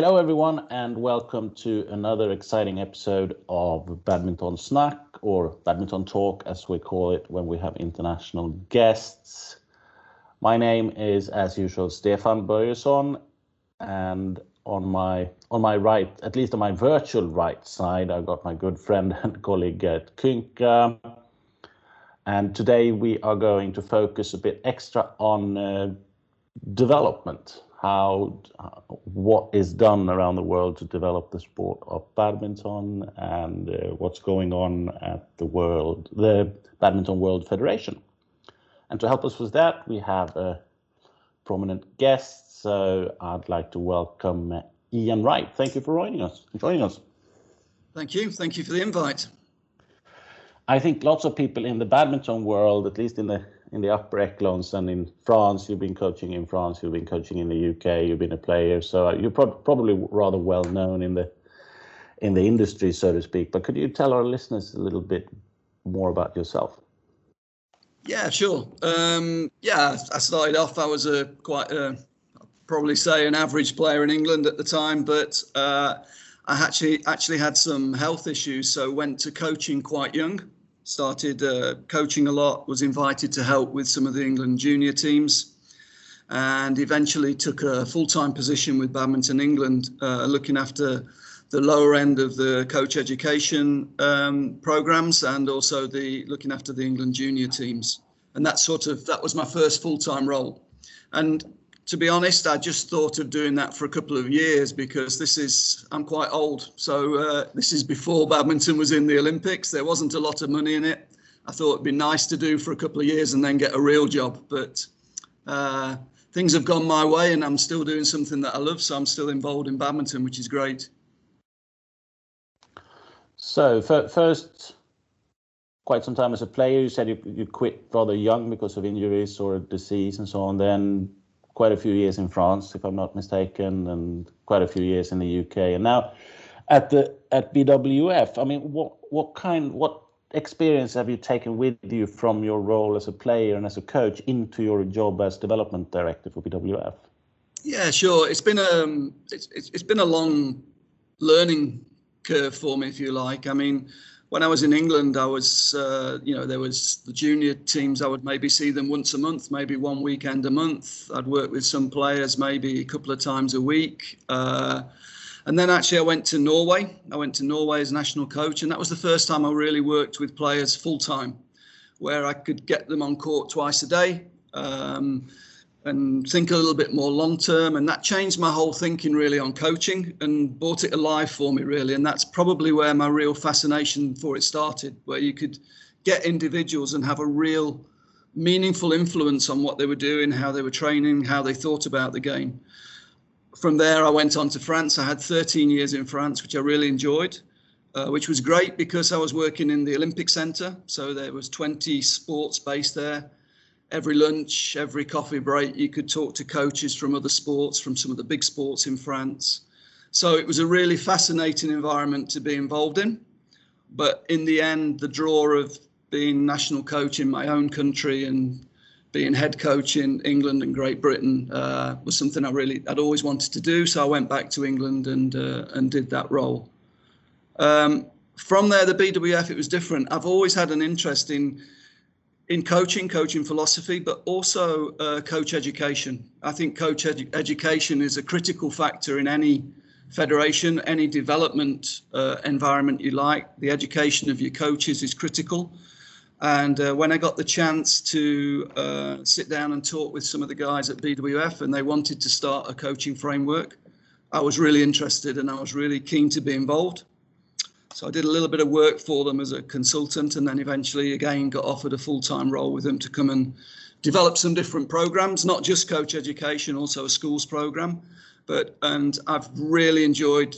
hello, everyone, and welcome to another exciting episode of Badminton Snack or Badminton Talk, as we call it when we have international guests. My name is, as usual, Stefan Börjesson, and on my on my right, at least on my virtual right side, I've got my good friend and colleague Gert Künke. And today we are going to focus a bit extra on uh, development how what is done around the world to develop the sport of badminton and uh, what's going on at the world the badminton world federation. And to help us with that we have a prominent guest so i'd like to welcome ian wright. Thank you for joining us joining us. Thank you. Thank you for the invite. I think lots of people in the badminton world at least in the in the upper echelons and in France. You've been coaching in France. You've been coaching in the UK. You've been a player, so you're pro- probably rather well known in the in the industry, so to speak. But could you tell our listeners a little bit more about yourself? Yeah, sure. Um, yeah, I started off. I was a quite a, probably say an average player in England at the time, but uh, I actually actually had some health issues, so went to coaching quite young started uh, coaching a lot, was invited to help with some of the England junior teams, and eventually took a full time position with Badminton England, uh, looking after the lower end of the coach education um, programs and also the looking after the England junior teams. And that sort of that was my first full time role. And to be honest, I just thought of doing that for a couple of years because this is, I'm quite old. So uh, this is before badminton was in the Olympics. There wasn't a lot of money in it. I thought it'd be nice to do for a couple of years and then get a real job. But uh, things have gone my way and I'm still doing something that I love. So I'm still involved in badminton, which is great. So, first, quite some time as a player, you said you, you quit rather young because of injuries or disease and so on. Then quite a few years in France, if I'm not mistaken, and quite a few years in the UK. And now at the at BWF, I mean, what what kind what experience have you taken with you from your role as a player and as a coach into your job as development director for BWF? Yeah, sure. It's been um, it's, it's, it's been a long learning curve for me, if you like. I mean, when I was in England, I was, uh, you know, there was the junior teams. I would maybe see them once a month, maybe one weekend a month. I'd work with some players maybe a couple of times a week. Uh, and then actually, I went to Norway. I went to Norway as national coach, and that was the first time I really worked with players full time, where I could get them on court twice a day. Um, and think a little bit more long term. And that changed my whole thinking really on coaching and brought it alive for me really. And that's probably where my real fascination for it started, where you could get individuals and have a real meaningful influence on what they were doing, how they were training, how they thought about the game. From there, I went on to France. I had 13 years in France, which I really enjoyed. Uh, which was great because I was working in the Olympic Centre, so there was 20 sports based there every lunch, every coffee break, you could talk to coaches from other sports, from some of the big sports in France. So it was a really fascinating environment to be involved in. But in the end, the draw of being national coach in my own country and being head coach in England and Great Britain uh, was something I really I'd always wanted to do. So I went back to England and uh, and did that role. Um, from there, the BWF it was different. I've always had an interest in in coaching, coaching philosophy, but also uh, coach education. I think coach edu- education is a critical factor in any federation, any development uh, environment you like. The education of your coaches is critical. And uh, when I got the chance to uh, sit down and talk with some of the guys at BWF and they wanted to start a coaching framework, I was really interested and I was really keen to be involved. So I did a little bit of work for them as a consultant, and then eventually again got offered a full time role with them to come and develop some different programs, not just coach education, also a schools program. But and I've really enjoyed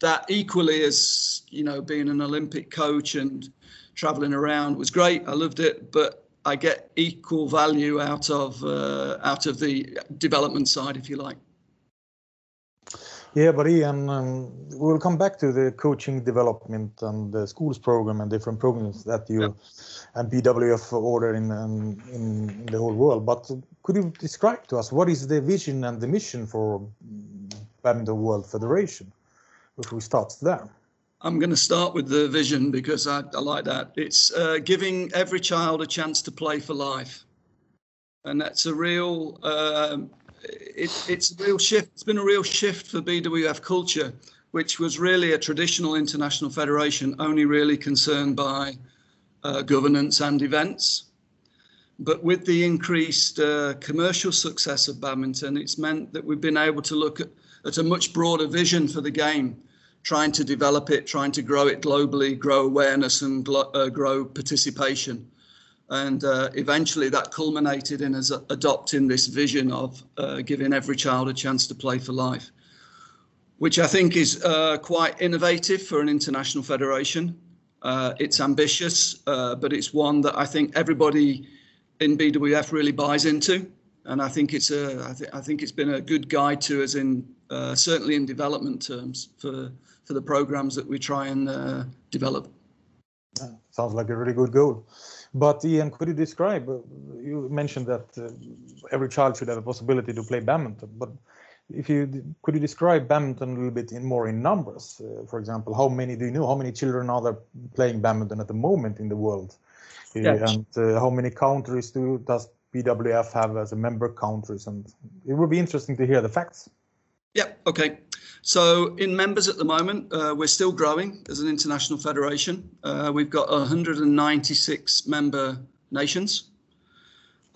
that equally as you know being an Olympic coach and traveling around was great. I loved it, but I get equal value out of uh, out of the development side, if you like. Yeah, but Ian, um, we'll come back to the coaching development and the schools program and different programs that you yeah. and BWF order in, um, in, in the whole world. But could you describe to us what is the vision and the mission for Badminton World Federation? If we start there. I'm going to start with the vision because I, I like that. It's uh, giving every child a chance to play for life, and that's a real. Um, it, it's a real shift. It's been a real shift for BWF culture, which was really a traditional international federation, only really concerned by uh, governance and events. But with the increased uh, commercial success of badminton, it's meant that we've been able to look at, at a much broader vision for the game trying to develop it, trying to grow it globally, grow awareness and uh, grow participation. And uh, eventually that culminated in us adopting this vision of uh, giving every child a chance to play for life, which I think is uh, quite innovative for an international federation. Uh, it's ambitious, uh, but it's one that I think everybody in BWF really buys into. And I think it's a, I, th- I think it's been a good guide to us in certainly in development terms for for the programs that we try and uh, develop. sounds like a really good goal. But Ian, could you describe? Uh, you mentioned that uh, every child should have a possibility to play badminton, but if you could you describe badminton a little bit in more in numbers? Uh, for example, how many do you know? How many children are there playing badminton at the moment in the world? Uh, yes. And uh, how many countries do does BWF have as a member countries? And it would be interesting to hear the facts. Yeah. Okay. So in members at the moment, uh, we're still growing as an international federation. Uh, we've got 196 member nations.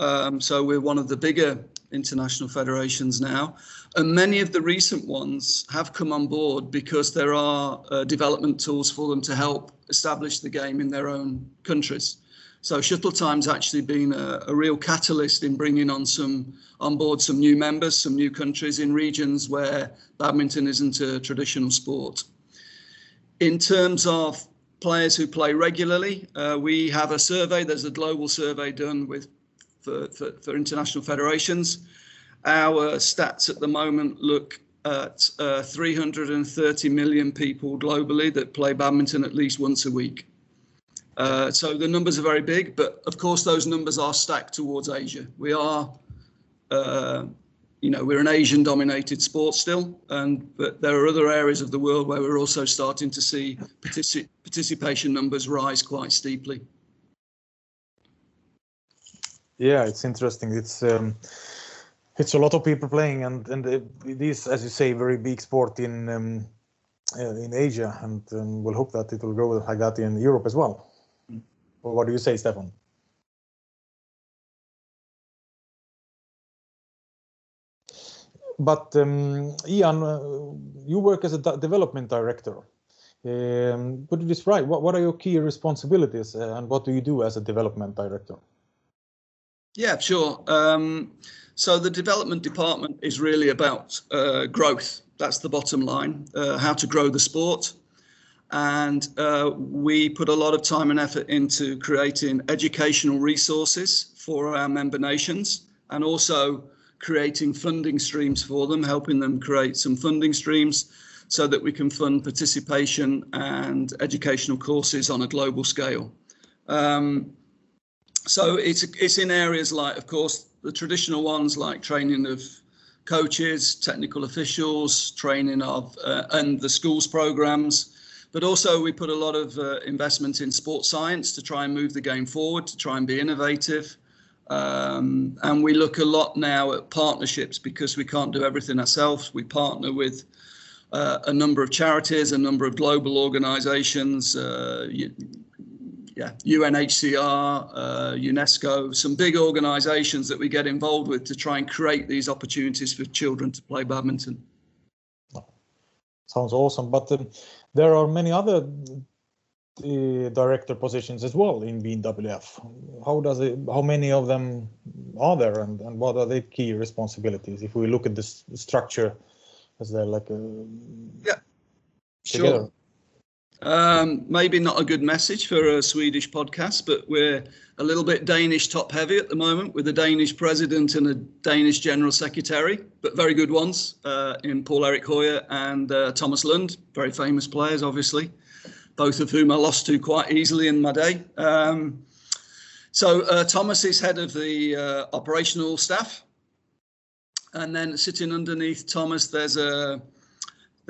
Um, so we're one of the bigger international federations now. And many of the recent ones have come on board because there are uh, development tools for them to help establish the game in their own countries. So Shuttle Time's actually been a, a, real catalyst in bringing on some on board some new members, some new countries in regions where badminton isn't a traditional sport. In terms of players who play regularly, uh, we have a survey. There's a global survey done with for, for, for international federations. Our stats at the moment look at uh, 330 million people globally that play badminton at least once a week. Uh, so the numbers are very big, but of course those numbers are stacked towards Asia. We are, uh, you know, we're an Asian-dominated sport still, and but there are other areas of the world where we're also starting to see particip participation numbers rise quite steeply. Yeah, it's interesting. It's um, it's a lot of people playing, and and it is, as you say, very big sport in um, uh, in Asia, and um, we'll hope that it will grow like that in Europe as well. What do you say, Stefan? But um, Ian, uh, you work as a development director. Um, could you describe what, what are your key responsibilities uh, and what do you do as a development director? Yeah, sure. Um, so the development department is really about uh, growth. That's the bottom line, uh, how to grow the sport, and uh, we put a lot of time and effort into creating educational resources for our member nations and also creating funding streams for them, helping them create some funding streams so that we can fund participation and educational courses on a global scale. Um, so it's it's in areas like, of course, the traditional ones like training of coaches, technical officials, training of uh, and the schools programs, but also, we put a lot of uh, investment in sports science to try and move the game forward, to try and be innovative. Um, and we look a lot now at partnerships because we can't do everything ourselves. We partner with uh, a number of charities, a number of global organizations, uh, yeah, UNHCR, uh, UNESCO, some big organizations that we get involved with to try and create these opportunities for children to play badminton. Sounds awesome. But um, there are many other uh, director positions as well in BWF. How does it? How many of them are there, and, and what are the key responsibilities? If we look at this structure, is there like a yeah, together? sure. Um, maybe not a good message for a Swedish podcast, but we're a little bit Danish top heavy at the moment with a Danish president and a Danish general secretary, but very good ones uh, in Poul-Erik Høyer and uh, Thomas Lund, very famous players, obviously, both of whom I lost to quite easily in my day. Um, so uh, Thomas is head of the uh, operational staff. And then sitting underneath Thomas, there's a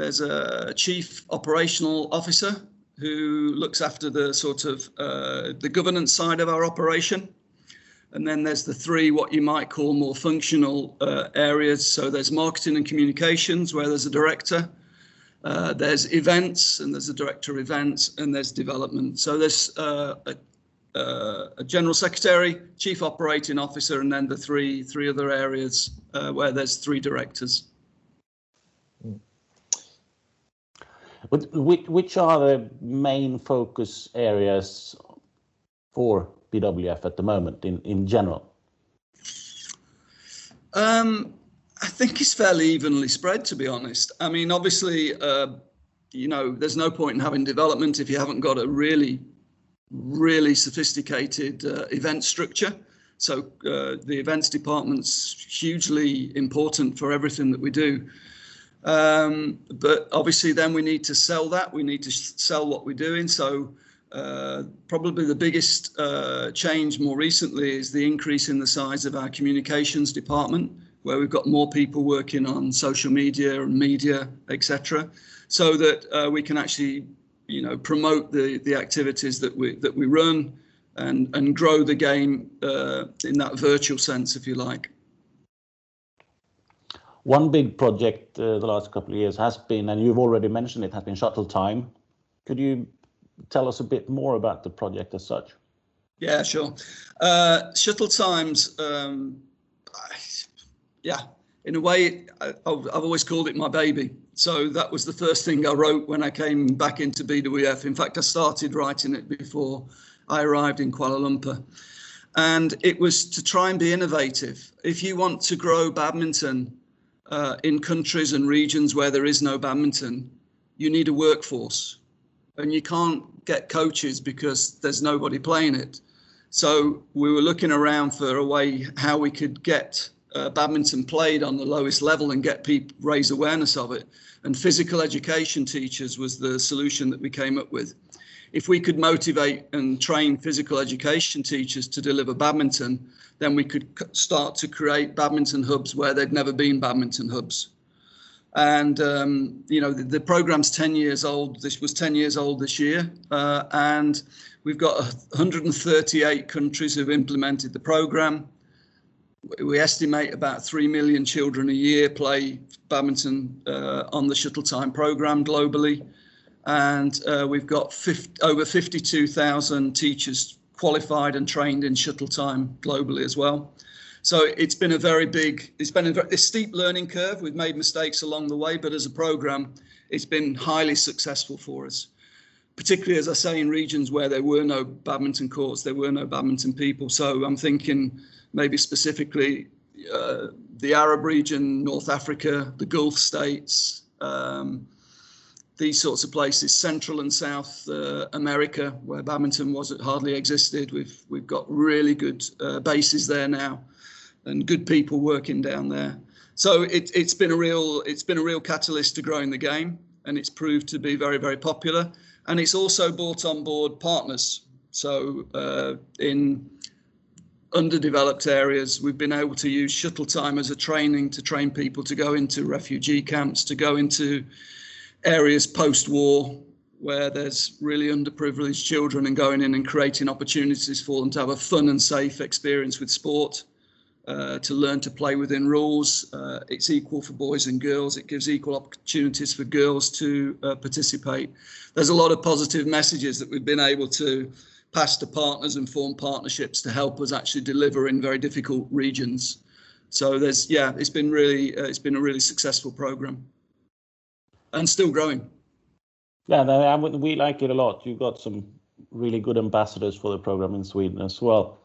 There's a chief operational officer who looks after the sort of uh, the governance side of our operation. And then there's the three what you might call more functional uh, areas. So there's marketing and communications where there's a director. Uh, there's events and there's a director of events and there's development. So there's uh, a, uh, a, general secretary, chief operating officer, and then the three three other areas uh, where there's three directors. Which, which are the main focus areas for BWF at the moment in, in general? Um, I think it's fairly evenly spread, to be honest. I mean, obviously, uh, you know, there's no point in having development if you haven't got a really, really sophisticated uh, event structure. So uh, the events department's hugely important for everything that we do. Um, but obviously, then we need to sell that. We need to sell what we're doing. So uh, probably the biggest uh, change more recently is the increase in the size of our communications department, where we've got more people working on social media and media, etc., so that uh, we can actually, you know, promote the the activities that we that we run and and grow the game uh, in that virtual sense, if you like. One big project uh, the last couple of years has been, and you've already mentioned it, has been shuttle time. Could you tell us a bit more about the project as such? Yeah, sure. Uh, shuttle times, um, yeah, in a way, I, I've always called it my baby. So that was the first thing I wrote when I came back into BWF. In fact, I started writing it before I arrived in Kuala Lumpur. And it was to try and be innovative. If you want to grow badminton uh, in countries and regions where there is no badminton, you need a workforce and you can't get coaches because there's nobody playing it. So we were looking around for a way how we could get uh, badminton played on the lowest level and get people raise awareness of it. And physical education teachers was the solution that we came up with. If we could motivate and train physical education teachers to deliver badminton, then we could start to create badminton hubs where there'd never been badminton hubs. And um, you know the, the, program's 10 years old this was 10 years old this year uh, and we've got 138 countries who've implemented the program. We estimate about 3 million children a year play badminton uh, on the shuttle time program globally and uh, we've got 50, over 52,000 teachers qualified and trained in shuttle time globally as well so it's been a very big, it's been a, very, a steep learning curve. We've made mistakes along the way, but as a program, it's been highly successful for us. Particularly, as I say, in regions where there were no badminton courts, there were no badminton people. So I'm thinking maybe specifically uh, the Arab region, North Africa, the Gulf states, um, these sorts of places, Central and South uh, America, where badminton was hardly existed. We've we've got really good uh, bases there now and good people working down there. So it, it's been a real it's been a real catalyst to growing the game, and it's proved to be very very popular. And it's also brought on board partners. So uh, in underdeveloped areas, we've been able to use shuttle time as a training to train people to go into refugee camps, to go into areas post-war where there's really underprivileged children and going in and creating opportunities for them to have a fun and safe experience with sport uh, to learn to play within rules. Uh, it's equal for boys and girls. It gives equal opportunities for girls to uh, participate. There's a lot of positive messages that we've been able to pass to partners and form partnerships to help us actually deliver in very difficult regions. So there's yeah, it's been really uh, it's been a really successful program, and still growing. Yeah, we like it a lot. You've got some really good ambassadors for the program in Sweden as well.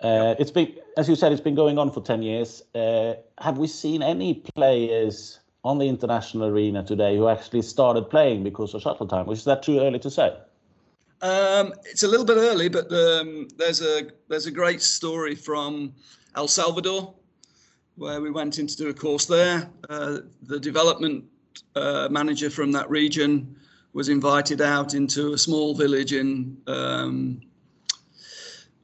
Uh, it's been, as you said, it's been going on for 10 years. Uh, have we seen any players on the international arena today who actually started playing because of shuttle time? Is that too early to say? Um, it's a little bit early, but um, there's a there's a great story from El Salvador, where we went in to do a course there. Uh, the development uh, manager from that region was invited out into a small village in um,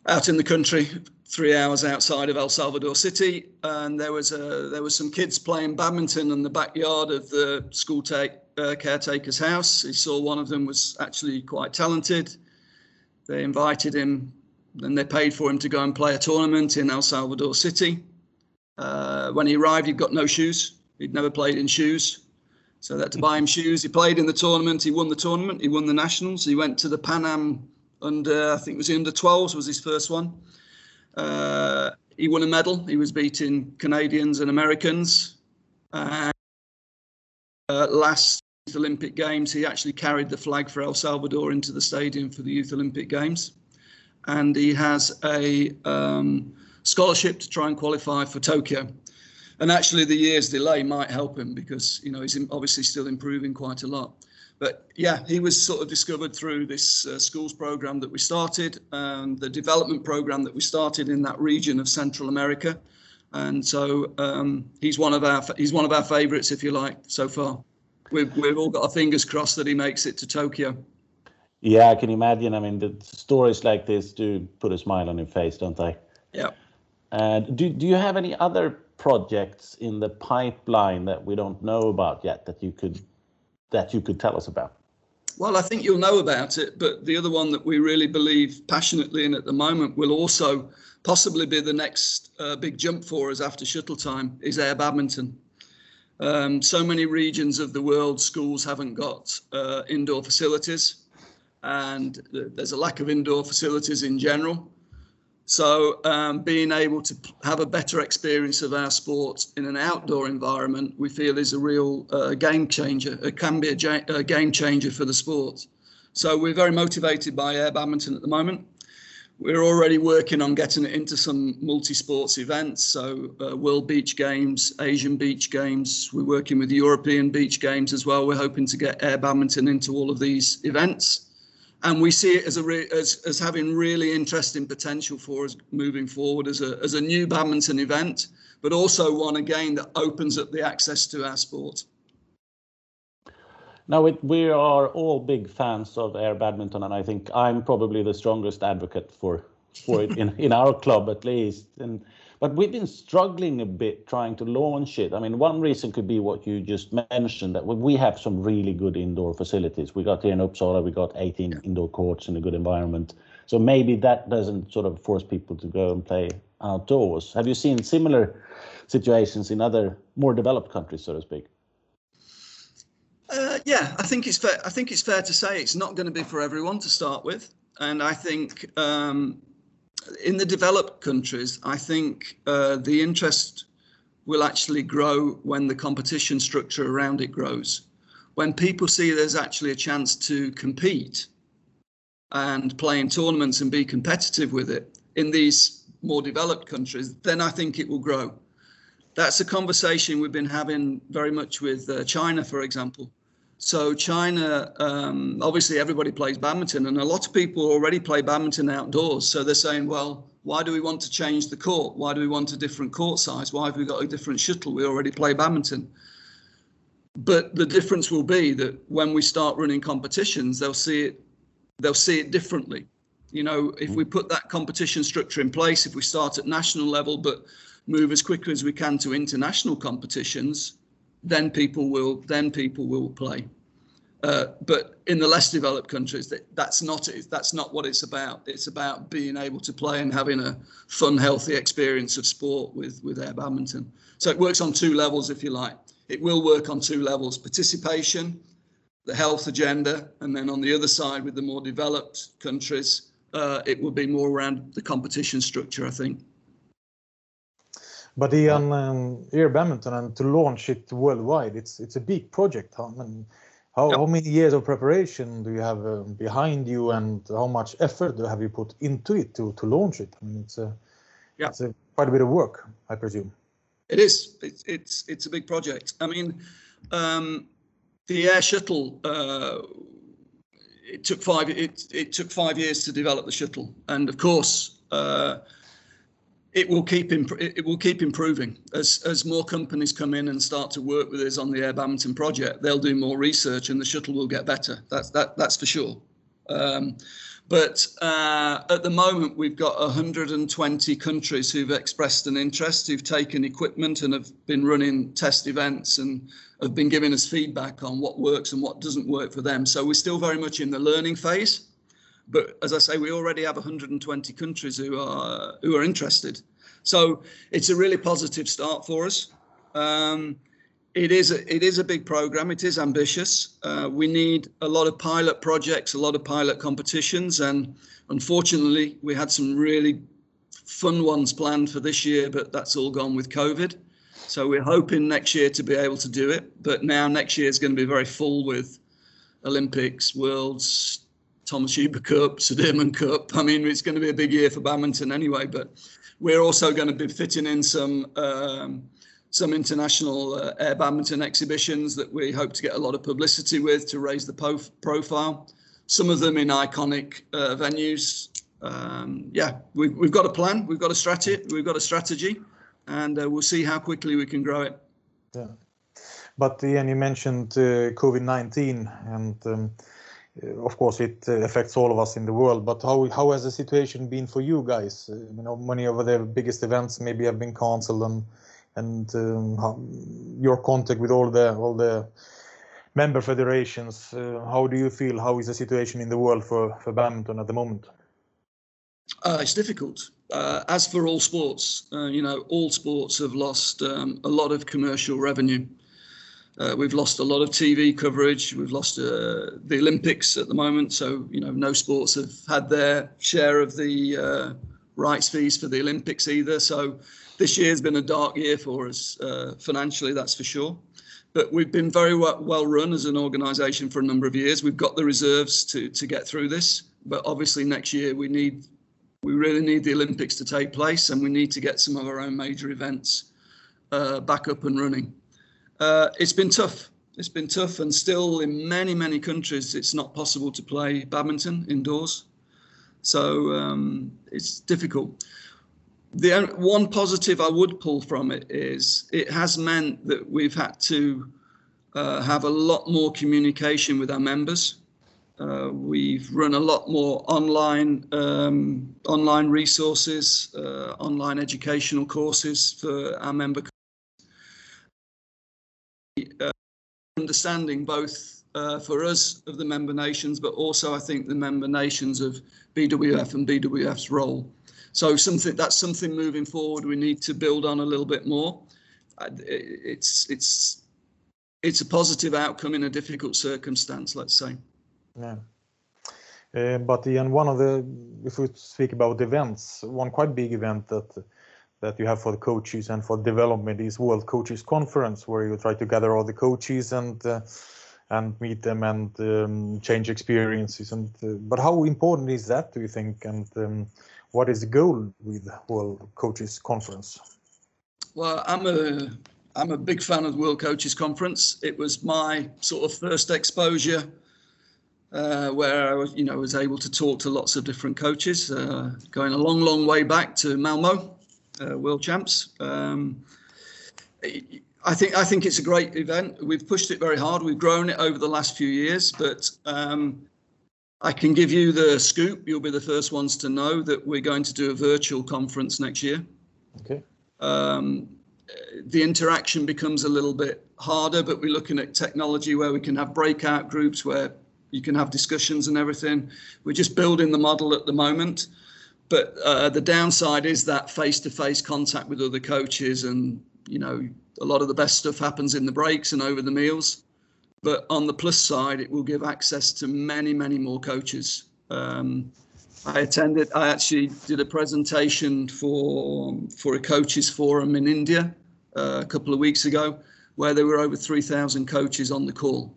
out in the country, three hours outside of El Salvador City, and there was a there was some kids playing badminton in the backyard of the school take uh, caretaker's house. He saw one of them was actually quite talented. They invited him, and they paid for him to go and play a tournament in El Salvador City. Uh, when he arrived, he'd got no shoes. He'd never played in shoes. So had to buy him shoes. He played in the tournament. He won the tournament. He won the nationals. He went to the Pan Am under, I think it was the under 12s was his first one. Uh, he won a medal. He was beating Canadians and Americans. And uh, last Olympic Games, he actually carried the flag for El Salvador into the stadium for the Youth Olympic Games. And he has a um, scholarship to try and qualify for Tokyo. And actually, the year's delay might help him because you know he's obviously still improving quite a lot. But yeah, he was sort of discovered through this uh, schools program that we started, and the development program that we started in that region of Central America. And so um, he's one of our he's one of our favourites, if you like, so far. We've we've all got our fingers crossed that he makes it to Tokyo. Yeah, I can imagine. I mean, the stories like this do put a smile on your face, don't they? Yeah. And do do you have any other projects in the pipeline that we don't know about yet that you could that you could tell us about? Well, I think you'll know about it, but the other one that we really believe passionately in at the moment will also possibly be the next uh, big jump for us after shuttle time is air badminton. Um, so many regions of the world, schools haven't got uh, indoor facilities, and there's a lack of indoor facilities in general. So um, being able to have a better experience of our sport in an outdoor environment, we feel is a real uh, game changer. It can be a, a, game changer for the sport. So we're very motivated by air badminton at the moment. We're already working on getting it into some multi-sports events. So uh, World Beach Games, Asian Beach Games. We're working with European Beach Games as well. We're hoping to get air badminton into all of these events and we see it as a re- as, as having really interesting potential for us moving forward as a as a new badminton event, but also one again that opens up the access to our sport. Now it, we are all big fans of air badminton, and I think I'm probably the strongest advocate for for it in in our club at least. And but we've been struggling a bit trying to launch it. I mean, one reason could be what you just mentioned that we have some really good indoor facilities. We got here in Uppsala, we got 18 indoor courts in a good environment. So maybe that doesn't sort of force people to go and play outdoors. Have you seen similar situations in other more developed countries, so to speak? Uh, yeah, I think it's fair. I think it's fair to say it's not going to be for everyone to start with, and I think um, in the developed countries, I think uh, the interest will actually grow when the competition structure around it grows. When people see there's actually a chance to compete and play in tournaments and be competitive with it in these more developed countries, then I think it will grow. That's a conversation we've been having very much with uh, China, for example. So China, um, obviously everybody plays badminton, and a lot of people already play badminton outdoors. So they're saying, well, why do we want to change the court? Why do we want a different court size? Why have we got a different shuttle? We already play badminton. But the difference will be that when we start running competitions, they'll see it, they'll see it differently. You know, if we put that competition structure in place, if we start at national level, but move as quickly as we can to international competitions, then people will then people will play. Uh, but in the less developed countries, that, that's not it. That's not what it's about. It's about being able to play and having a fun, healthy experience of sport with with air badminton. So it works on two levels, if you like. It will work on two levels: participation, the health agenda, and then on the other side, with the more developed countries, uh, it will be more around the competition structure. I think. But Ian, um, air badminton and to launch it worldwide, it's it's a big project. Huh? And how, yep. how many years of preparation do you have uh, behind you, and how much effort have you put into it to to launch it? I mean, it's a yep. it's a, quite a bit of work, I presume. It is. It's it's it's a big project. I mean, um, the air shuttle. Uh, it took five. It it took five years to develop the shuttle, and of course. Uh, it will keep imp- it will keep improving as as more companies come in and start to work with us on the Air Badminton project. They'll do more research, and the shuttle will get better. That's that that's for sure. Um, but uh, at the moment, we've got 120 countries who've expressed an interest, who've taken equipment and have been running test events and have been giving us feedback on what works and what doesn't work for them. So we're still very much in the learning phase. But as I say, we already have 120 countries who are who are interested. So it's a really positive start for us. Um, it is a, it is a big program. It is ambitious. Uh, we need a lot of pilot projects, a lot of pilot competitions, and unfortunately, we had some really fun ones planned for this year, but that's all gone with COVID. So we're hoping next year to be able to do it. But now next year is going to be very full with Olympics, Worlds, Thomas Uber Cup, Sudirman Cup. I mean, it's going to be a big year for badminton anyway. But we're also going to be fitting in some. Um, some international uh, air badminton exhibitions that we hope to get a lot of publicity with to raise the profile. Some of them in iconic uh, venues. Um, yeah, we've, we've got a plan, we've got a strategy, we've got a strategy, and uh, we'll see how quickly we can grow it. Yeah, but Ian, you mentioned uh, COVID nineteen, and um, of course it uh, affects all of us in the world. But how how has the situation been for you guys? you know, many of the biggest events maybe have been cancelled and and um, how, your contact with all the all the member federations. Uh, how do you feel? How is the situation in the world for for badminton at the moment? Uh, it's difficult. Uh, as for all sports, uh, you know, all sports have lost um, a lot of commercial revenue. Uh, we've lost a lot of TV coverage. We've lost uh, the Olympics at the moment, so you know, no sports have had their share of the rights fees for the Olympics either. So this year's been a dark year for us uh, financially, that's for sure. But we've been very well, well run as an organisation for a number of years. We've got the reserves to to get through this. But obviously next year we need we really need the Olympics to take place, and we need to get some of our own major events uh, back up and running. Uh, it's been tough. It's been tough, and still in many many countries it's not possible to play badminton indoors. So um, it's difficult the one positive I would pull from it is it has meant that we've had to uh, have a lot more communication with our members. Uh, we've run a lot more online um, online resources, uh, online educational courses for our member. Uh, understanding both uh, for us of the member nations, but also I think the member nations of BWF and BWF's role. So something that's something moving forward we need to build on a little bit more. It's it's it's a positive outcome in a difficult circumstance, let's say. Yeah. Uh, but Ian, one of the, if we speak about events, one quite big event that that you have for the coaches and for development is World Coaches Conference, where you try to gather all the coaches and uh, and meet them and um, change experiences. And uh, but how important is that, do you think? And um, what is the goal with World Coaches Conference? Well, I'm a I'm a big fan of the World Coaches Conference. It was my sort of first exposure uh, where I was, you know, was able to talk to lots of different coaches, uh, going a long, long way back to Malmo, uh, World Champs. Um, I think I think it's a great event. We've pushed it very hard. We've grown it over the last few years, but um, I can give you the scoop. You'll be the first ones to know that we're going to do a virtual conference next year. Okay. Um, the interaction becomes a little bit harder, but we're looking at technology where we can have breakout groups where you can have discussions and everything. We're just building the model at the moment. But uh, the downside is that face-to-face contact with other coaches, and you know, a lot of the best stuff happens in the breaks and over the meals. But on the plus side, it will give access to many, many more coaches. Um, I attended. I actually did a presentation for for a coaches forum in India uh, a couple of weeks ago, where there were over three thousand coaches on the call.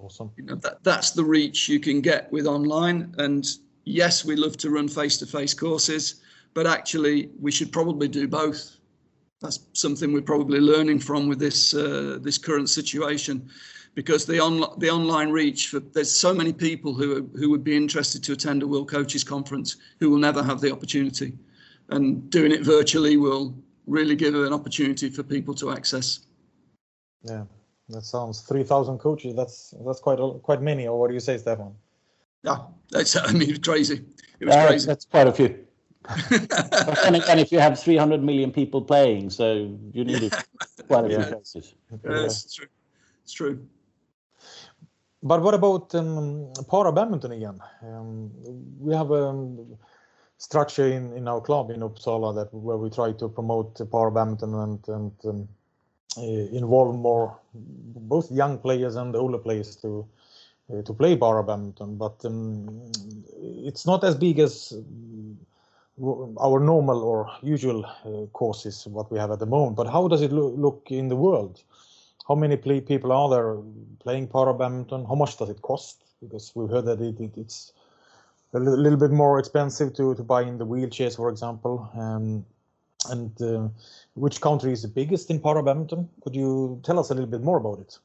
Awesome. You know that that's the reach you can get with online. And yes, we love to run face-to-face courses, but actually we should probably do both. That's something we're probably learning from with this uh, this current situation because the on the online reach for there's so many people who who would be interested to attend a World Coaches Conference who will never have the opportunity, and doing it virtually will really give an opportunity for people to access. Yeah, that sounds three thousand coaches. That's that's quite a, quite many. Or what do you say, Stefan? Yeah, that's I mean crazy. It was crazy. That's quite a few. and again, if you have 300 million people playing, so you need yeah. quite a few yeah. places. Yeah, it's true. It's true. But what about um, para badminton again? Um, we have a um, structure in, in our club in Uppsala that where we try to promote para badminton and, and um, uh, involve more both young players and older players to uh, to play para badminton. But um, it's not as big as our normal or usual uh, courses what we have at the moment. But how does it lo look in the world? how many play people are there playing para badminton? How much does it cost? Because we've heard that it, it, it's a little bit more expensive to, to buy in the wheelchairs, for example. Um, and uh, which country is the biggest in para badminton? Could you tell us a little bit more about it?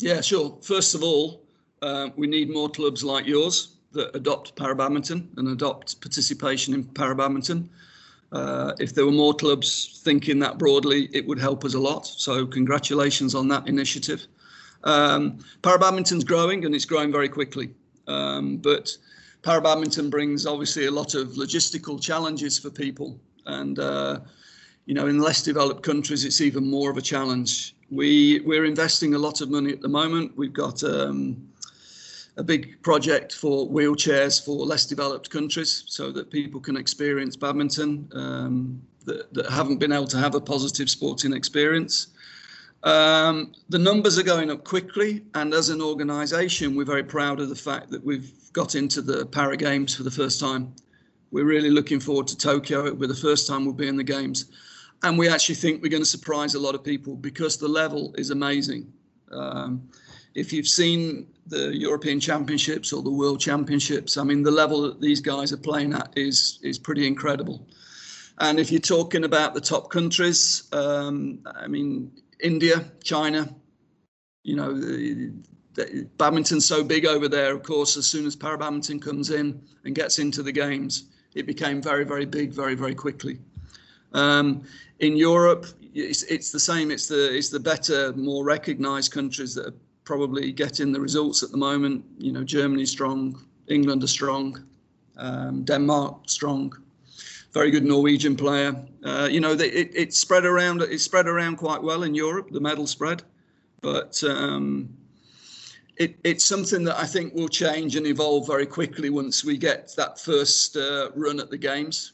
Yeah, sure. First of all, uh, we need more clubs like yours that adopt para badminton and adopt participation in para badminton. Uh, if there were more clubs thinking that broadly, it would help us a lot. So congratulations on that initiative. Um, para badminton's growing and it's growing very quickly. Um, but para badminton brings obviously a lot of logistical challenges for people. And, uh, you know, in less developed countries, it's even more of a challenge. We, we're investing a lot of money at the moment. We've got um, a big project for wheelchairs for less developed countries so that people can experience badminton um, that, that, haven't been able to have a positive sporting experience. Um, the numbers are going up quickly, and as an organisation, we're very proud of the fact that we've got into the Para Games for the first time. We're really looking forward to Tokyo. It'll be the first time we'll be in the Games. And we actually think we're going to surprise a lot of people because the level is amazing. Um, if you've seen the European Championships or the World Championships, I mean, the level that these guys are playing at is is pretty incredible. And if you're talking about the top countries, um, I mean, India, China, you know, the, the, badminton's so big over there. Of course, as soon as para badminton comes in and gets into the games, it became very, very big, very, very quickly. Um, in Europe, it's, it's the same. It's the it's the better, more recognised countries that are probably getting the results at the moment. You know, Germany strong, England are strong, um, Denmark strong, very good Norwegian player. Uh, you know, they, it, it spread around. It spread around quite well in Europe, the medal spread, but um, it, it's something that I think will change and evolve very quickly once we get that first uh, run at the games.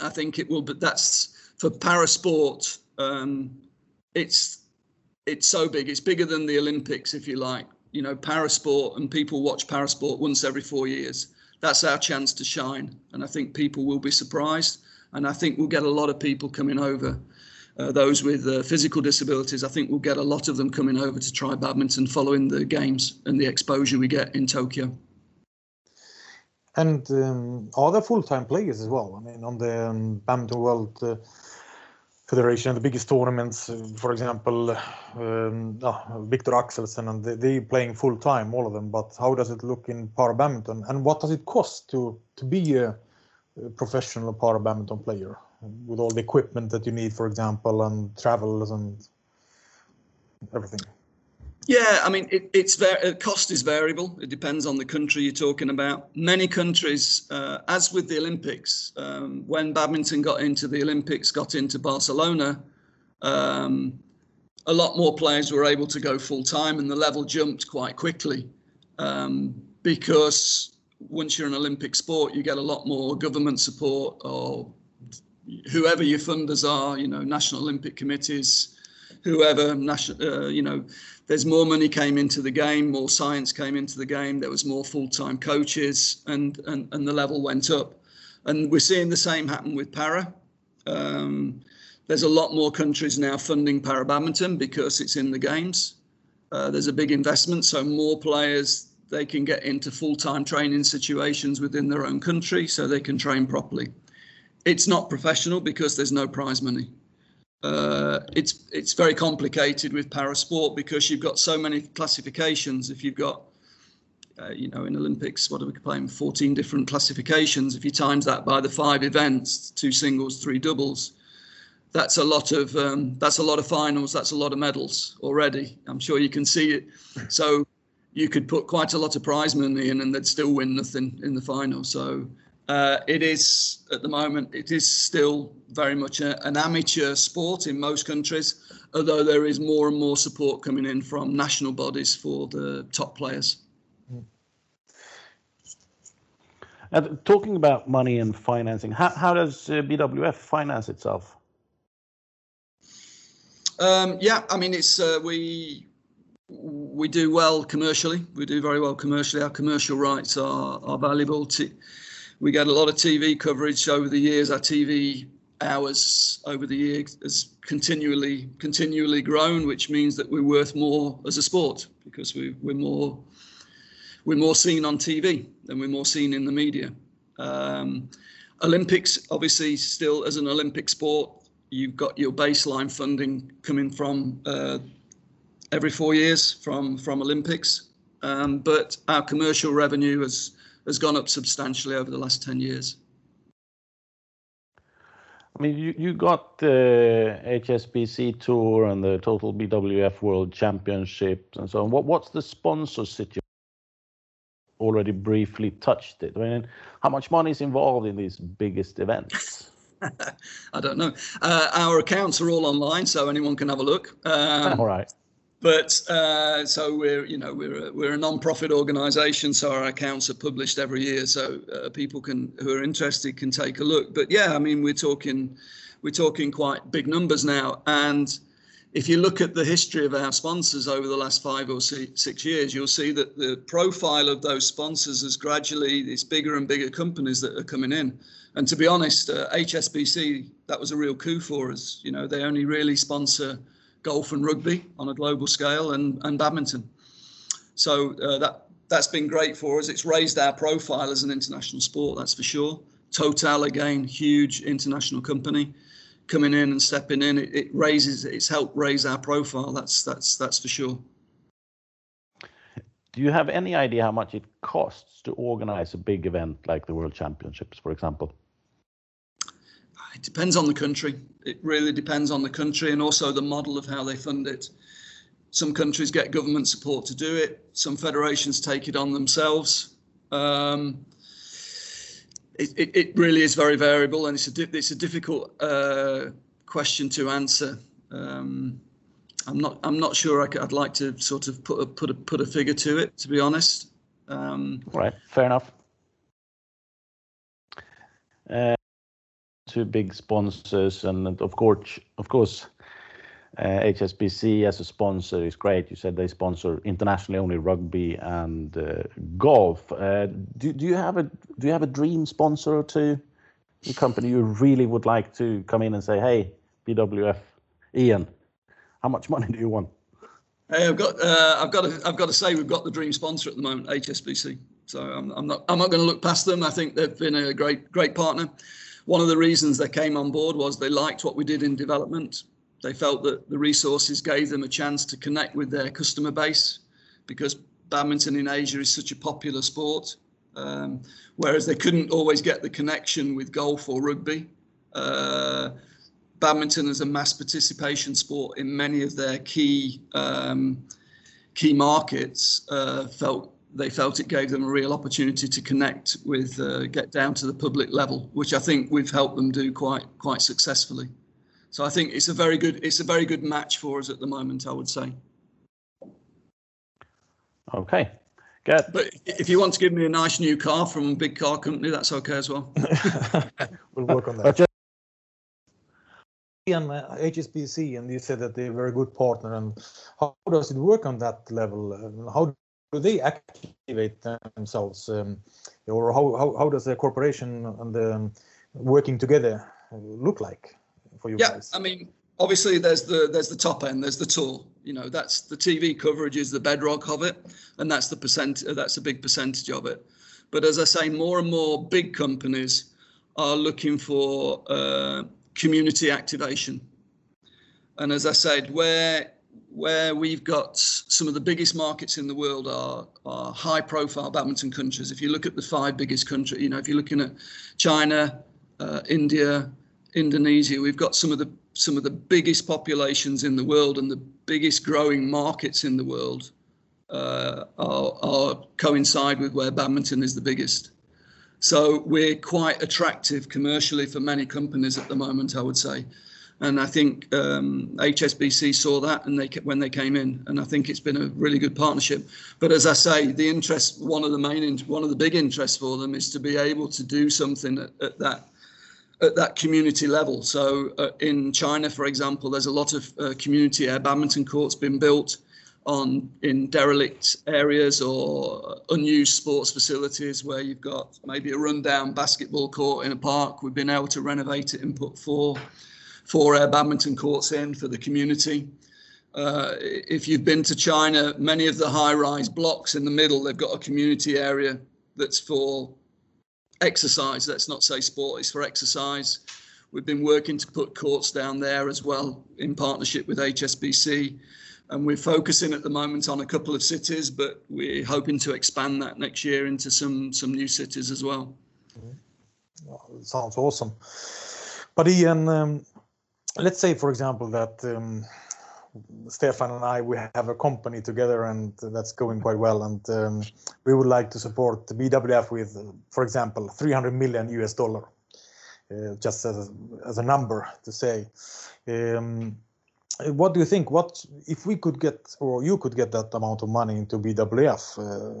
I think it will, but that's for para sport. Um, it's it's so big. It's bigger than the Olympics, if you like. You know, parasport, and people watch parasport once every four years. That's our chance to shine, and I think people will be surprised. And I think we'll get a lot of people coming over. Uh, those with uh, physical disabilities, I think we'll get a lot of them coming over to try badminton following the games and the exposure we get in Tokyo. And um, full-time players as well? I mean, on the um, badminton world. Uh, federation, the biggest tournaments, uh, for example, um, oh, Viktor Axelsen, and they, they playing full time, all of them. But how does it look in para badminton, and what does it cost to to be a, a professional para badminton player with all the equipment that you need, for example, and travels and everything? Yeah, I mean, it, it's very, uh, cost is variable. It depends on the country you're talking about. Many countries, uh, as with the Olympics, um, when badminton got into the Olympics, got into Barcelona, um, a lot more players were able to go full time, and the level jumped quite quickly um, because once you're an Olympic sport, you get a lot more government support or whoever your funders are, you know, national Olympic committees, whoever, national, uh, you know there's more money came into the game, more science came into the game. There was more full-time coaches, and and and the level went up. And we're seeing the same happen with para. Um, there's a lot more countries now funding para badminton because it's in the games. Uh, there's a big investment, so more players they can get into full-time training situations within their own country, so they can train properly. It's not professional because there's no prize money uh, it's it's very complicated with parasport because you've got so many classifications. If you've got, uh, you know, in Olympics, what are we playing? 14 different classifications. If you times that by the five events, two singles, three doubles, that's a lot of um, that's a lot of finals. That's a lot of medals already. I'm sure you can see it. So you could put quite a lot of prize money in and they'd still win nothing in the final. So uh, it is at the moment it is still very much a, an amateur sport in most countries, although there is more and more support coming in from national bodies for the top players. And talking about money and financing, how, how does uh, BWF finance itself? Um, yeah, I mean, it's uh, we we do well commercially. We do very well commercially. Our commercial rights are are valuable. To, we get a lot of TV coverage over the years. Our TV hours over the years has continually continually grown, which means that we're worth more as a sport because we, we're more we're more seen on TV than we're more seen in the media. Um, Olympics, obviously, still as an Olympic sport, you've got your baseline funding coming from uh, every four years from from Olympics, um, but our commercial revenue has has gone up substantially over the last ten years. I mean, you, you got the HSBC Tour and the Total BWF World Championships and so on. What what's the sponsor situation? Already briefly touched it. I mean, how much money is involved in these biggest events? I don't know. Uh, our accounts are all online, so anyone can have a look. Um, all right. But uh, so we're, you know, we're a, we're a non-profit organisation, so our accounts are published every year, so uh, people can who are interested can take a look. But yeah, I mean, we're talking we're talking quite big numbers now, and if you look at the history of our sponsors over the last five or six years, you'll see that the profile of those sponsors is gradually these bigger and bigger companies that are coming in. And to be honest, uh, HSBC that was a real coup for us. You know, they only really sponsor golf and rugby on a global scale and, and badminton. So uh, that that's been great for us. It's raised our profile as an international sport, that's for sure. Total again, huge international company coming in and stepping in. It, it raises it's helped raise our profile. That's that's that's for sure. Do you have any idea how much it costs to organize a big event like the World Championships, for example? It depends on the country. It really depends on the country and also the model of how they fund it. Some countries get government support to do it. Some federations take it on themselves. Um, it, it, it, really is very variable, and it's a it's a difficult uh, question to answer. Um, I'm not I'm not sure I would like to sort of put a, put a put a figure to it, to be honest. Um, right, fair enough. Uh, two big sponsors, and of course, of course, uh, HSBC as a sponsor is great. You said they sponsor internationally only rugby and uh, golf. Uh, do, do you have a do you have a dream sponsor or two? A company you really would like to come in and say, "Hey, BWF, Ian, how much money do you want?" Hey, I've got uh, I've got to I've got to say we've got the dream sponsor at the moment, HSBC. So I'm, I'm not I'm not going to look past them. I think they've been a great great partner one of the reasons they came on board was they liked what we did in development. They felt that the resources gave them a chance to connect with their customer base because badminton in Asia is such a popular sport. Um, whereas they couldn't always get the connection with golf or rugby. Uh, badminton is a mass participation sport in many of their key um, key markets. Uh, felt they felt it gave them a real opportunity to connect with, uh, get down to the public level, which I think we've helped them do quite quite successfully. So I think it's a very good it's a very good match for us at the moment. I would say. Okay, good. But if you want to give me a nice new car from a big car company, that's okay as well. we'll work on that. And uh, HSBC, and you said that they're a very good partner. And how does it work on that level? How do they activate themselves, um, or how, how, how does the corporation and the um, working together look like for you yeah, guys? I mean, obviously there's the there's the top end, there's the tour. You know, that's the TV coverage is the bedrock of it, and that's the percent that's a big percentage of it. But as I say, more and more big companies are looking for uh, community activation. And as I said, where where we've got some of the biggest markets in the world are, are high profile badminton countries. If you look at the five biggest countries, you know, if you're looking at China, uh, India, Indonesia, we've got some of the some of the biggest populations in the world and the biggest growing markets in the world. uh, are, are coincide with where badminton is the biggest. So we're quite attractive commercially for many companies at the moment, I would say. And I think um, HSBC saw that and they when they came in, and I think it's been a really good partnership. But as I say, the interest, one of the main, one of the big interests for them is to be able to do something at, at that at that community level. So uh, in China, for example, there's a lot of uh, community air badminton courts been built on in derelict areas or unused sports facilities where you've got maybe a rundown basketball court in a park. We've been able to renovate it and put four four air badminton courts in for the community. Uh, if you've been to China, many of the high-rise blocks in the middle, they've got a community area that's for exercise. Let's not say sport, it's for exercise. We've been working to put courts down there as well in partnership with HSBC. And we're focusing at the moment on a couple of cities, but we're hoping to expand that next year into some some new cities as well. Mm-hmm. sounds awesome. But Ian, um, let's say, for example, that um, Stefan and I we have a company together and that's going quite well, and um, we would like to support BWF with, for example, 300 million US dollar, uh, just as a, as a number to say. Um, what do you think? What if we could get, or you could get that amount of money into BWF? Uh,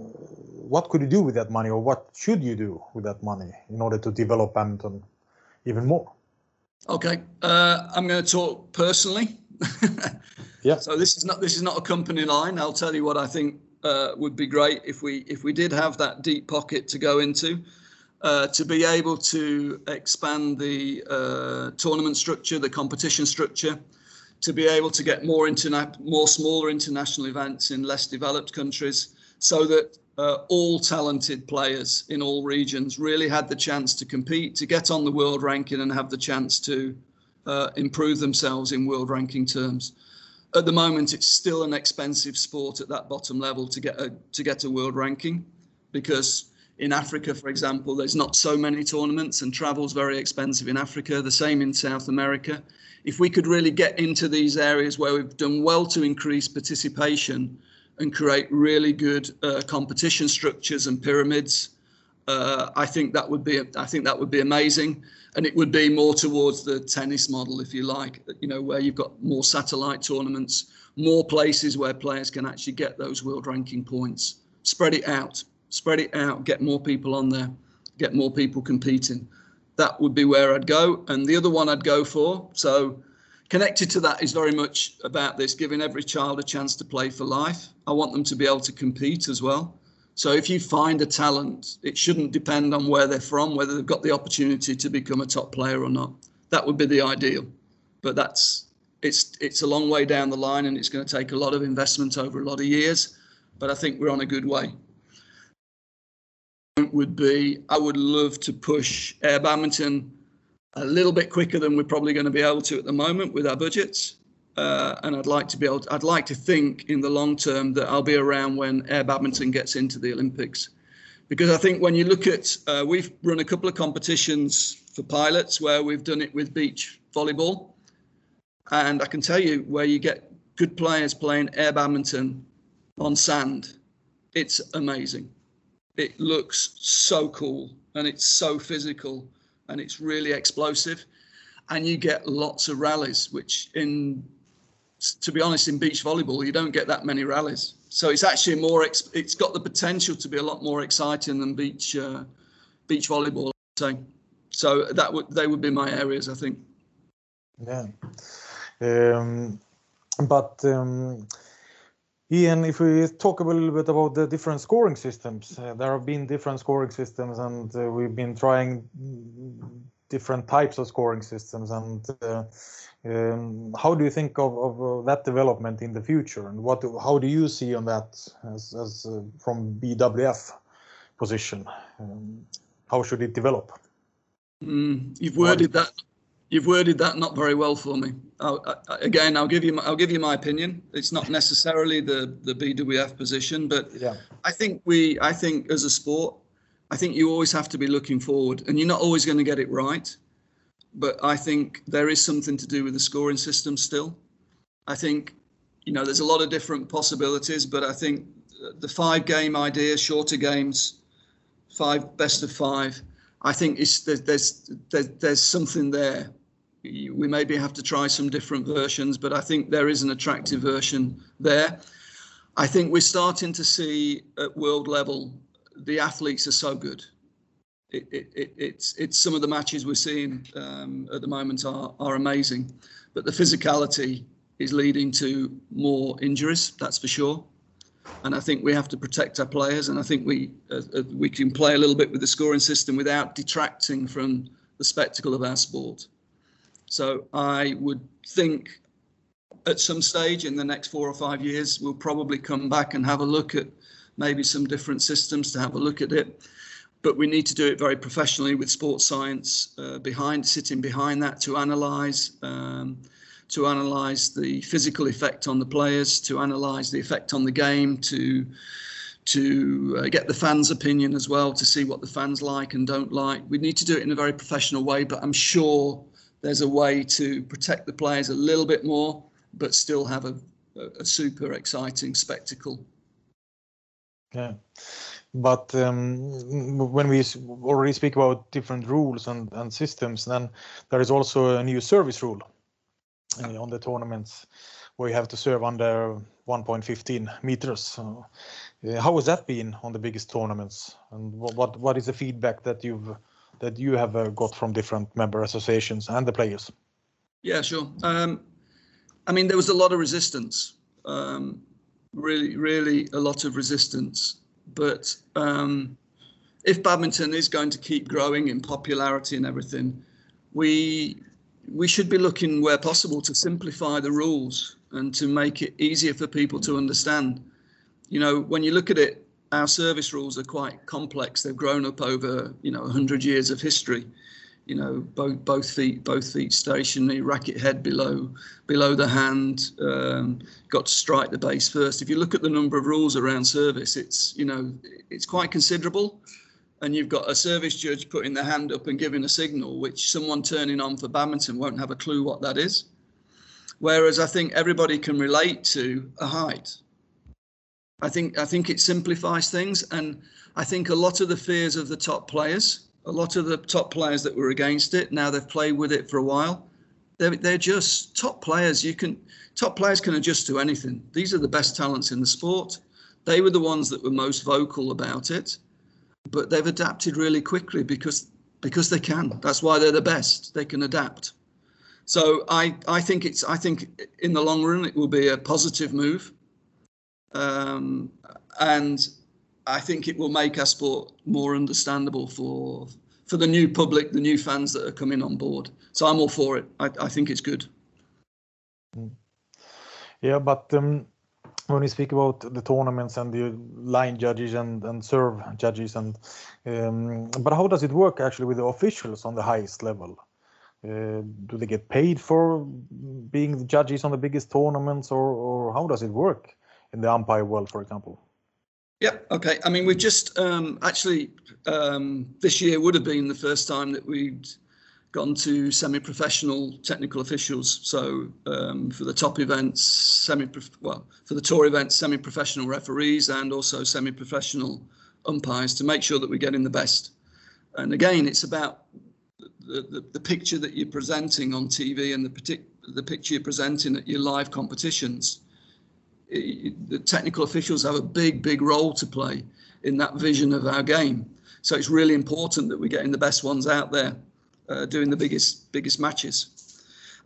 what could you do with that money, or what should you do with that money in order to develop badminton even more? Okay, uh, I'm going to talk personally. yeah. So this is not this is not a company line. I'll tell you what I think uh, would be great if we if we did have that deep pocket to go into. Uh, to be able to expand the uh, tournament structure, the competition structure, to be able to get more interna- more smaller international events in less developed countries, so that uh, all talented players in all regions really had the chance to compete, to get on the world ranking, and have the chance to uh, improve themselves in world ranking terms. At the moment, it's still an expensive sport at that bottom level to get a to get a world ranking, because in Africa, for example, there's not so many tournaments, and travel's very expensive in Africa. The same in South America. If we could really get into these areas where we've done well to increase participation and create really good uh, competition structures and pyramids. Uh, I think that would be I think that would be amazing, and it would be more towards the tennis model, if you like. You know, where you've got more satellite tournaments, more places where players can actually get those world ranking points. Spread it out, spread it out, get more people on there, get more people competing. That would be where I'd go. And the other one I'd go for. So Connected to that is very much about this giving every child a chance to play for life. I want them to be able to compete as well. So if you find a talent, it shouldn't depend on where they're from, whether they've got the opportunity to become a top player or not. That would be the ideal. But that's it's it's a long way down the line and it's going to take a lot of investment over a lot of years. But I think we're on a good way. Would be I would love to push air badminton a little bit quicker than we're probably going to be able to at the moment with our budgets. Uh, and I'd like to be able, to, I'd like to think in the long term that I'll be around when air badminton gets into the Olympics, because I think when you look at, uh, we've run a couple of competitions for pilots where we've done it with beach volleyball, and I can tell you where you get good players playing air badminton on sand, it's amazing. It looks so cool and it's so physical and it's really explosive. And you get lots of rallies, which in to be honest, in beach volleyball, you don't get that many rallies. So it's actually more. it's got the potential to be a lot more exciting than beach uh, beach volleyball. So, so that would they would be my areas, I think. Yeah, um, but um, Ian, if we talk a little bit about the different scoring systems, uh, there have been different scoring systems, and uh, we've been trying different types of scoring systems. And uh, um, how do you think of, of uh, that development in the future, and what how do you see on that as, as uh, from BWF position? Um, how should it develop? Mm, you've worded that You've worded that not very well for me. I'll, I, again, I'll give you my, I'll give you my opinion. It's not necessarily the the BWF position, but yeah. I think we I think as a sport, I think you always have to be looking forward, and you're not always going to get it right. But I think there is something to do with the scoring system still. I think, you know, there's a lot of different possibilities, but I think the five game idea, shorter games, five best of five. I think there's, there's there's there's something there. We maybe have to try some different versions, but I think there is an attractive version there. I think we're starting to see at world level the athletes are so good. It, it, it, it's it's some of the matches we're seeing um, at the moment are are amazing, but the physicality is leading to more injuries. That's for sure and I think we have to protect our players. And I think we uh, we can play a little bit with the scoring system without detracting from the spectacle of our sport. So I would think at some stage in the next four or five years, we'll probably come back and have a look at maybe some different systems to have a look at it. But we need to do it very professionally with sports science uh, behind, sitting behind that to analyse. Um, to analyze the physical effect on the players, to analyze the effect on the game, to to uh, get the fans' opinion as well, to see what the fans like and don't like. We need to do it in a very professional way, but I'm sure there's a way to protect the players a little bit more, but still have a, a super exciting spectacle. Yeah. But um, when we already speak about different rules and, and systems, then there is also a new service rule uh, on the tournaments where you have to serve under 1.15 meters. So, uh, how has that been on the biggest tournaments, and what what, what is the feedback that you've that you have uh, got from different member associations and the players? Yeah, sure. Um, I mean, there was a lot of resistance. Um, really, really a lot of resistance. But um, if badminton is going to keep growing in popularity and everything, we we should be looking where possible to simplify the rules and to make it easier for people to understand. You know, when you look at it, our service rules are quite complex. They've grown up over, you know, 100 years of history. You know, both both feet both feet stationary, racket head below below the hand, um, got to strike the base first. If you look at the number of rules around service, it's you know it's quite considerable and you've got a service judge putting their hand up and giving a signal, which someone turning on for badminton won't have a clue what that is. Whereas I think everybody can relate to a height. I think I think it simplifies things, and I think a lot of the fears of the top players, a lot of the top players that were against it, now they've played with it for a while. They're, they're just top players. You can top players can adjust to anything. These are the best talents in the sport. They were the ones that were most vocal about it but they've adapted really quickly because because they can. That's why they're the best. They can adapt. So I I think it's I think in the long run it will be a positive move, um, and I think it will make our sport more understandable for for the new public, the new fans that are coming on board. So I'm all for it. I, I think it's good. Yeah, but um, when you speak about the tournaments and the line judges and, and serve judges and um, but how does it work actually with the officials on the highest level uh, do they get paid for being the judges on the biggest tournaments or, or how does it work in the umpire world for example yeah okay i mean we've just um, actually um, this year would have been the first time that we'd gone to semi-professional technical officials. So um, for the top events, semi well for the tour events, semi-professional referees and also semi-professional umpires to make sure that we're getting the best. And again, it's about the, the, the picture that you're presenting on TV and the partic- the picture you're presenting at your live competitions. The technical officials have a big, big role to play in that vision of our game. So it's really important that we're getting the best ones out there uh, doing the biggest biggest matches.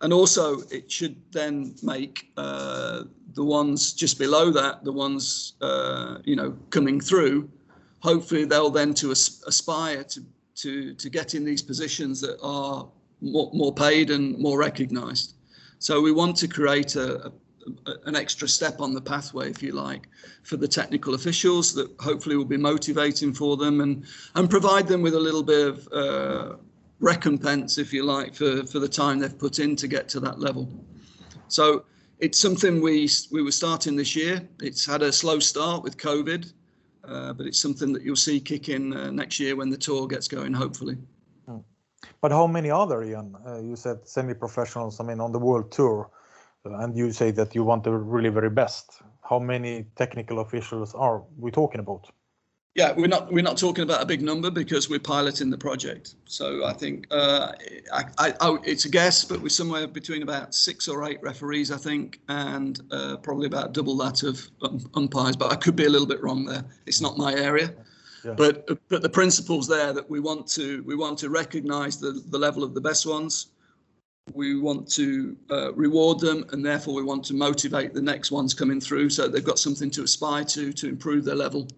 And also, it should then make uh, the ones just below that, the ones uh, you know coming through. Hopefully, they'll then to as- aspire to to to get in these positions that are more, more paid and more recognised. So we want to create a an extra step on the pathway, if you like, for the technical officials that hopefully will be motivating for them and and provide them with a little bit of uh, recompense, if you like, for, for the time they've put in to get to that level. So it's something we we were starting this year. It's had a slow start with COVID, uh, but it's something that you'll see kick in uh, next year when the tour gets going, hopefully. Hmm. But how many are there, Ian? Uh, you said semi-professionals. I mean, on the world tour, and you say that you want the really very best. how many technical officials are we talking about? Yeah, we're not we're not talking about a big number because we're piloting the project. So I think uh, I, I, I, it's a guess, but we're somewhere between about six or eight referees, I think, and uh, probably about double that of um, umpires. But I could be a little bit wrong there. It's not my area. Yeah. But but the principles there that we want to we want to recognise the the level of the best ones. We want to uh, reward them, and therefore we want to motivate the next ones coming through, so they've got something to aspire to to improve their level.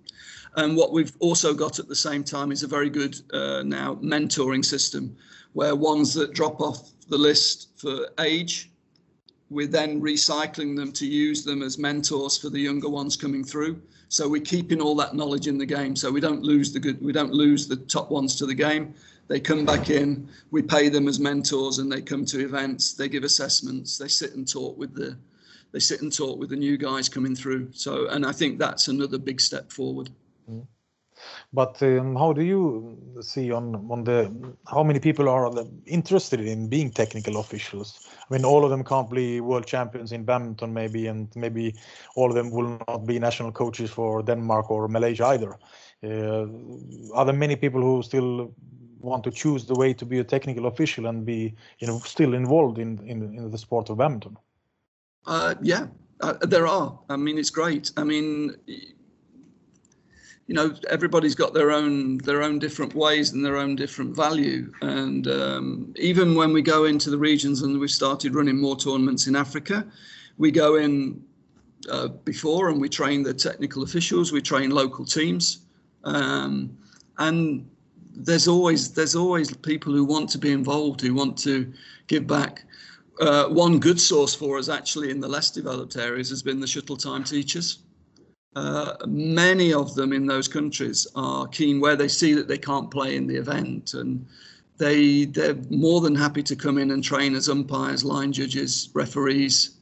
And what we've also got at the same time is a very good uh, now mentoring system where ones that drop off the list for age, we're then recycling them to use them as mentors for the younger ones coming through. So we're keeping all that knowledge in the game. So we don't lose the good, we don't lose the top ones to the game. They come back in, we pay them as mentors and they come to events, they give assessments, they sit and talk with the they sit and talk with the new guys coming through. So and I think that's another big step forward. Mm. But um, how do you see on on the how many people are interested in being technical officials? I mean, all of them can't be world champions in badminton, maybe, and maybe all of them will not be national coaches for Denmark or Malaysia either. Uh, are there many people who still want to choose the way to be a technical official and be, you know, still involved in in, in the sport of badminton? Uh, yeah, uh, there are. I mean, it's great. I mean you know everybody's got their own their own different ways and their own different value and um, even when we go into the regions and we've started running more tournaments in africa we go in uh, before and we train the technical officials we train local teams um, and there's always there's always people who want to be involved who want to give back. Uh, one good source for us actually in the less developed areas has been the shuttle time teachers. Uh, many of them in those countries are keen where they see that they can't play in the event and they they're more than happy to come in and train as umpires line judges referees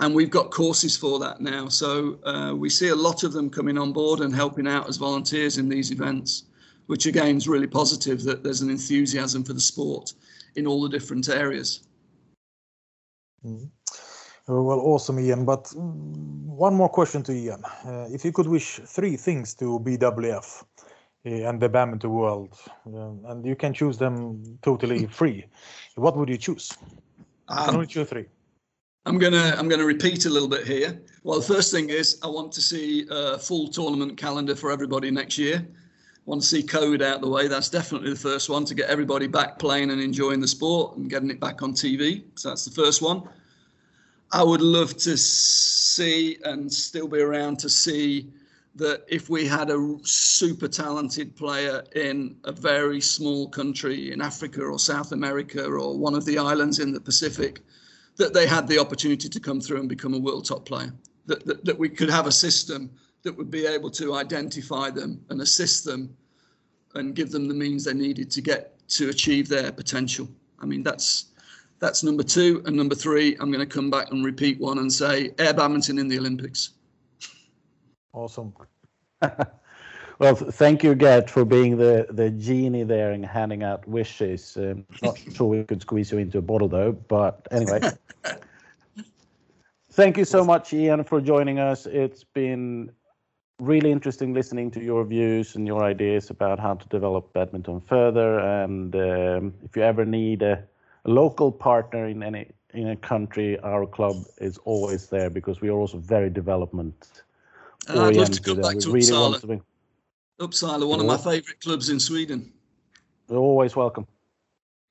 and we've got courses for that now. So uh, we see a lot of them coming on board and helping out as volunteers in these events which again is really positive that there's an enthusiasm for the sport in all the different areas mm. Well, awesome, Ian. But one more question to Ian. Uh, if you could wish three things to BWF uh, and the badminton world, uh, and you can choose them totally free, what would you choose? Um, only choose three. I'm gonna I'm gonna repeat a little bit here. Well, the first thing is I want to see a full tournament calendar for everybody next year. Want to see COVID out the way. That's definitely the first one to get everybody back playing and enjoying the sport and getting it back on TV. So that's the first one. I would love to see and still be around to see that if we had a super talented player in a very small country in Africa or South America or one of the islands in the Pacific, that they had the opportunity to come through and become a world top player. That, that, that we could have a system that would be able to identify them and assist them and give them the means they needed to get to achieve their potential. I mean, that's that's number two. And number three, I'm going to come back and repeat one and say air badminton in the Olympics. Awesome. well, thank you, Gert, for being the, the genie there and handing out wishes. Um, not sure we could squeeze you into a bottle, though. But anyway. thank you so much, Ian, for joining us. It's been really interesting listening to your views and your ideas about how to develop badminton further. And um, if you ever need a local partner in any in a country, our club is always there because we are also very development uh, I'd love to come back to really Uppsala. To Uppsala, one of my favourite clubs in Sweden. You're always welcome.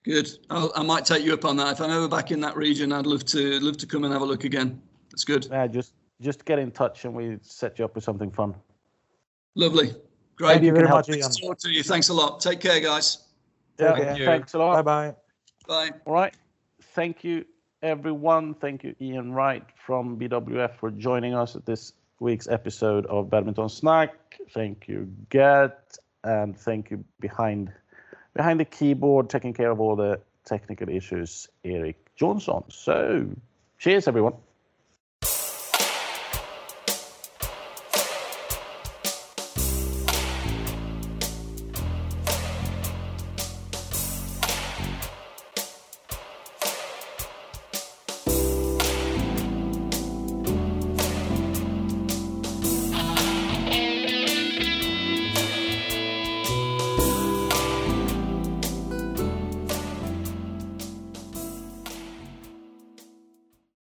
Good. I'll, i might take you up on that. If I'm ever back in that region, I'd love to love to come and have a look again. That's good. Yeah, just just get in touch and we set you up with something fun. Lovely. Great. Thank you very much. Nice to talk to you. Thanks a lot. Take care, guys. Yeah, Thank thanks a lot. Bye bye. Bye. All right. Thank you, everyone. Thank you, Ian Wright from BWF, for joining us at this week's episode of Badminton Snack. Thank you, Gert, and thank you behind behind the keyboard, taking care of all the technical issues, Eric Johnson. So, cheers, everyone.